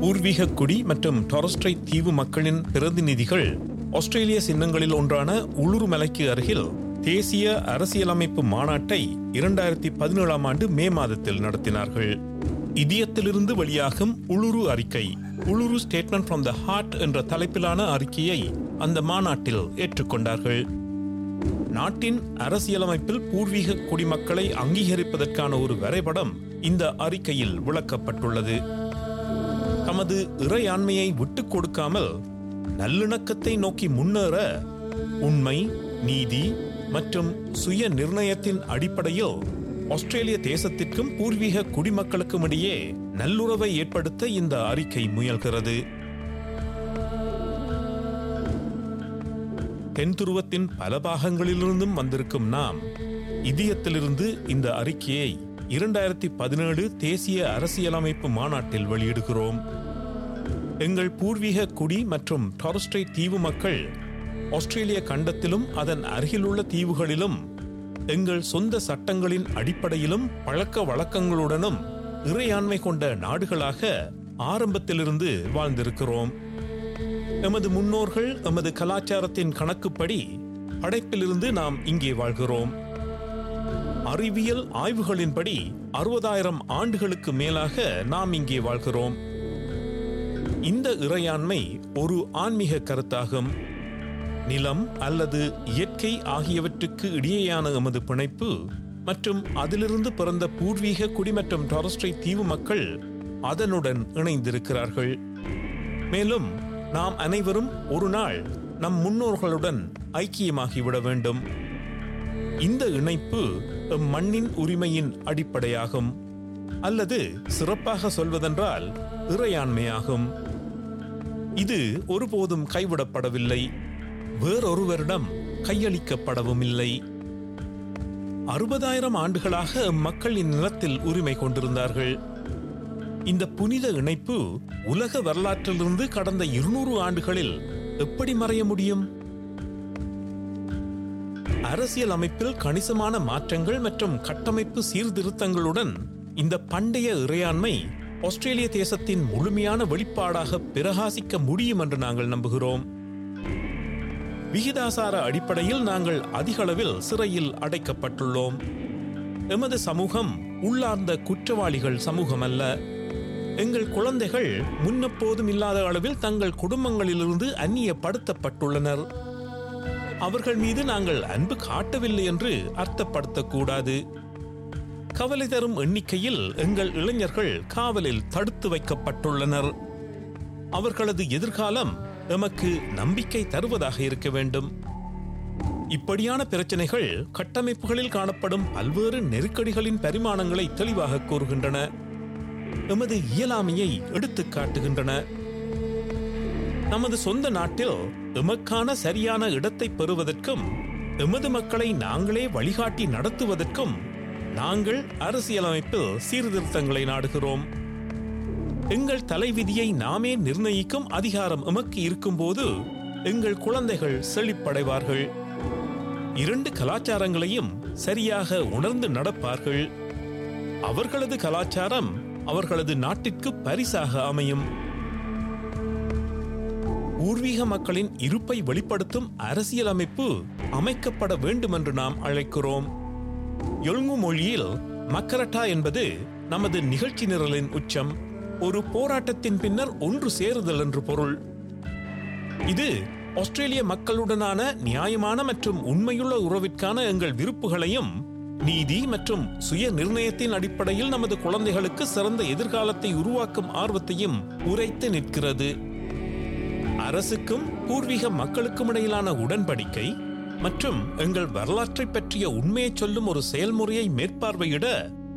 பூர்வீக குடி மற்றும் டொரஸ்ட்ரை தீவு மக்களின் பிரதிநிதிகள் ஆஸ்திரேலிய சின்னங்களில் ஒன்றான உளுருமலைக்கு அருகில் தேசிய அரசியலமைப்பு மாநாட்டை இரண்டாயிரத்தி பதினேழாம் ஆண்டு மே மாதத்தில் நடத்தினார்கள். இதயத்திலிருந்து வெளியாகும் உளுரு அறிக்கை Uluru statement from the heart என்ற தலைப்பிலான அறிக்கையை அந்த மாநாட்டில் ஏற்றுக்கொண்டார்கள். நாட்டின் அரசியலமைப்பில் பூர்வீக குடிமக்களை அங்கீகரிப்பதற்கான ஒரு வரைபடம் இந்த அறிக்கையில் விளக்கப்பட்டுள்ளது. தமது இறையாண்மையை விட்டுக் கொடுக்காமல் நல்லிணக்கத்தை நோக்கி முன்னேற உண்மை நீதி மற்றும் சுய நிர்ணயத்தின் அடிப்படையில் ஆஸ்திரேலிய தேசத்திற்கும் பூர்வீக குடிமக்களுக்கும் இடையே நல்லுறவை ஏற்படுத்த இந்த அறிக்கை முயல்கிறது. தென் துருவத்தின் பல பாகங்களிலிருந்தும் வந்திருக்கும் நாம் இதயத்திலிருந்து இந்த அறிக்கையை இரண்டாயிரத்தி பதினேழு தேசிய அரசியலமைப்பு மாநாட்டில் வெளியிடுகிறோம். எங்கள் பூர்வீக குடி மற்றும் டாரஸ்ட்ரைட் தீவு மக்கள் ஆஸ்திரேலிய கண்டத்திலும் அதன் அருகிலுள்ள தீவுகளிலும் எங்கள் சொந்த சட்டங்களின் அடிப்படையிலும் பழக்க வழக்கங்களுடனும் இறையாண்மை கொண்ட நாடுகளாக ஆரம்பத்திலிருந்து வாழ்ந்திருக்கிறோம். எமது முன்னோர்கள் எமது கலாச்சாரத்தின் கணக்குப்படி படைப்பிலிருந்து நாம் இங்கே வாழ்கிறோம். அறிவியல் ஆய்வுகளின்படி அறுபதாயிரம் ஆண்டுகளுக்கு மேலாக நாம் இங்கே வாழ்கிறோம். இந்த இறையாண்மை ஒரு ஆன்மீக கருத்தாகும். நிலம் அல்லது இயற்கை ஆகியவற்றுக்கு இடையேயான எமது பிணைப்பு மற்றும் அதிலிருந்து பிறந்த பூர்வீக குடி மற்றும் டாரஸ்ட்ரை தீவு மக்கள் அதனுடன் இணைந்திருக்கிறார்கள். மேலும் நாம் அனைவரும் ஒரு நாள் நம் முன்னோர்களுடன் ஐக்கியமாகிவிட வேண்டும். இந்த இணைப்பு எம் மண்ணின் உரிமையின் அடிப்படையாகும். அல்லது சிறப்பாக சொல்வதென்றால் இறையாண்மையாகும். இது ஒருபோதும் கைவிடப்படவில்லை. வேறொருவரிடம் கையளிக்கப்படவும் இல்லை அறுபதாயிரம் ஆண்டுகளாக மக்கள் இந்நிலத்தில் உரிமை கொண்டிருந்தார்கள். இந்த புனித இணைப்பு உலக வரலாற்றிலிருந்து கடந்த இருநூறு ஆண்டுகளில் எப்படி மறைய முடியும்? அரசியல் அமைப்பில் கணிசமான மாற்றங்கள் மற்றும் கட்டமைப்பு சீர்திருத்தங்களுடன் இந்த பண்டைய இறையாண்மை ஆஸ்திரேலிய தேசத்தின் முழுமையான வெளிப்பாடாக பிரகாசிக்க முடியும் என்று நாங்கள் நம்புகிறோம். விகிதாசார அடிப்படையில் நாங்கள் அதிகளவில் சிறையில் அடைக்கப்பட்டுள்ளோம். எமது சமூகம் உள்ளார்ந்த குற்றவாளிகள் சமூகம் அல்ல எங்கள் குழந்தைகள் முன்னெப்போதும் இல்லாத அளவில் தங்கள் குடும்பங்களிலிருந்து அந்நியப்படுத்தப்பட்டுள்ளனர். அவர்கள் மீது நாங்கள் அன்பு காட்டவில்லை என்று அர்த்தப்படுத்தக்கூடாது. கவலை தரும் எண்ணிக்கையில் எங்கள் இளைஞர்கள் காவலில் தடுத்து வைக்கப்பட்டுள்ளனர். அவர்களது எதிர்காலம் எமக்கு நம்பிக்கை தருவதாக இருக்க வேண்டும். இப்படியான பிரச்சனைகள் கட்டமைப்புகளில் காணப்படும் பல்வேறு நெருக்கடிகளின் பரிமாணங்களை தெளிவாக கூறுகின்றன. எமது இயலாமையை எடுத்துக் காட்டுகின்றன. நமது சொந்த நாட்டில் எமக்கான சரியான இடத்தை பெறுவதற்கும் எமது மக்களை நாங்களே வழிகாட்டி நடத்துவதற்கும் நாங்கள் அரசியலமைப்பில் சீர்திருத்தங்களை நாடுகிறோம். எங்கள் தலைவிதியை நாமே நிர்ணயிக்கும் அதிகாரம் எமக்கு இருக்கும்போது எங்கள் குழந்தைகள் செழிப்படைவார்கள். இரண்டு கலாச்சாரங்களையும் சரியாக உணர்ந்து நடப்பார்கள். அவர்களது கலாச்சாரம் அவர்களது நாட்டிற்கு பரிசாக அமையும். பூர்வீக மக்களின் இருப்பை வெளிப்படுத்தும் அரசியலமைப்பு அமைக்கப்பட வேண்டும் என்று நாம் அழைக்கிறோம். எழுங்கு மொழியில் மக்கரட்டா என்பது நமது நிகழ்ச்சி நிரலின் உச்சம் ஒரு போராட்டத்தின் பின்னர் ஒன்று சேருதல் என்று பொருள். இது ஆஸ்திரேலிய மக்களுடனான நியாயமான மற்றும் உண்மையுள்ள உறவிற்கான எங்கள் விருப்புகளையும் நீதி மற்றும் சுய நிர்ணயத்தின் அடிப்படையில் நமது குழந்தைகளுக்கு சிறந்த எதிர்காலத்தை உருவாக்கும் ஆர்வத்தையும் உரைத்து நிற்கிறது. அரசுக்கும் பூர்வீக மக்களுக்கும் இடையிலான உடன்படிக்கை மற்றும் எங்கள் வரலாற்றை பற்றிய உண்மையை சொல்லும் ஒரு செயல்முறையை மேற்பார்வையிட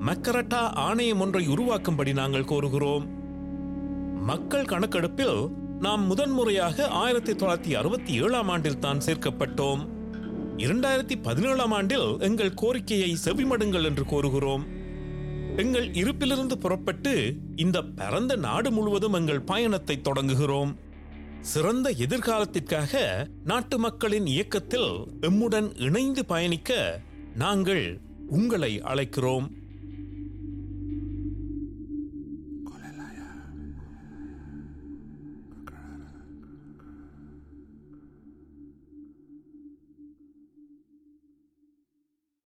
மக்கரட்டா ஆணையம் ஒன்றை உருவாக்கும்படி நாங்கள் கோருகிறோம். மக்கள் கணக்கெடுப்பில் நாம் முதன்முறையாக ஆயிரத்தி தொள்ளாயிரத்தி அறுபத்தி ஏழாம் ஆண்டில் தான் சேர்க்கப்பட்டோம். இரண்டாயிரத்தி பதினேழாம் ஆண்டில் எங்கள் கோரிக்கையை செவிமடுங்கள் என்று கோருகிறோம். எங்கள் இருப்பிலிருந்து புறப்பட்டு இந்த பரந்த நாடு முழுவதும் எங்கள் பயணத்தை தொடங்குகிறோம். சிறந்த எதிர்காலத்திற்காக நாட்டு மக்களின் இயக்கத்தில் எம்முடன் இணைந்து பயணிக்க நாங்கள் உங்களை அழைக்கிறோம்.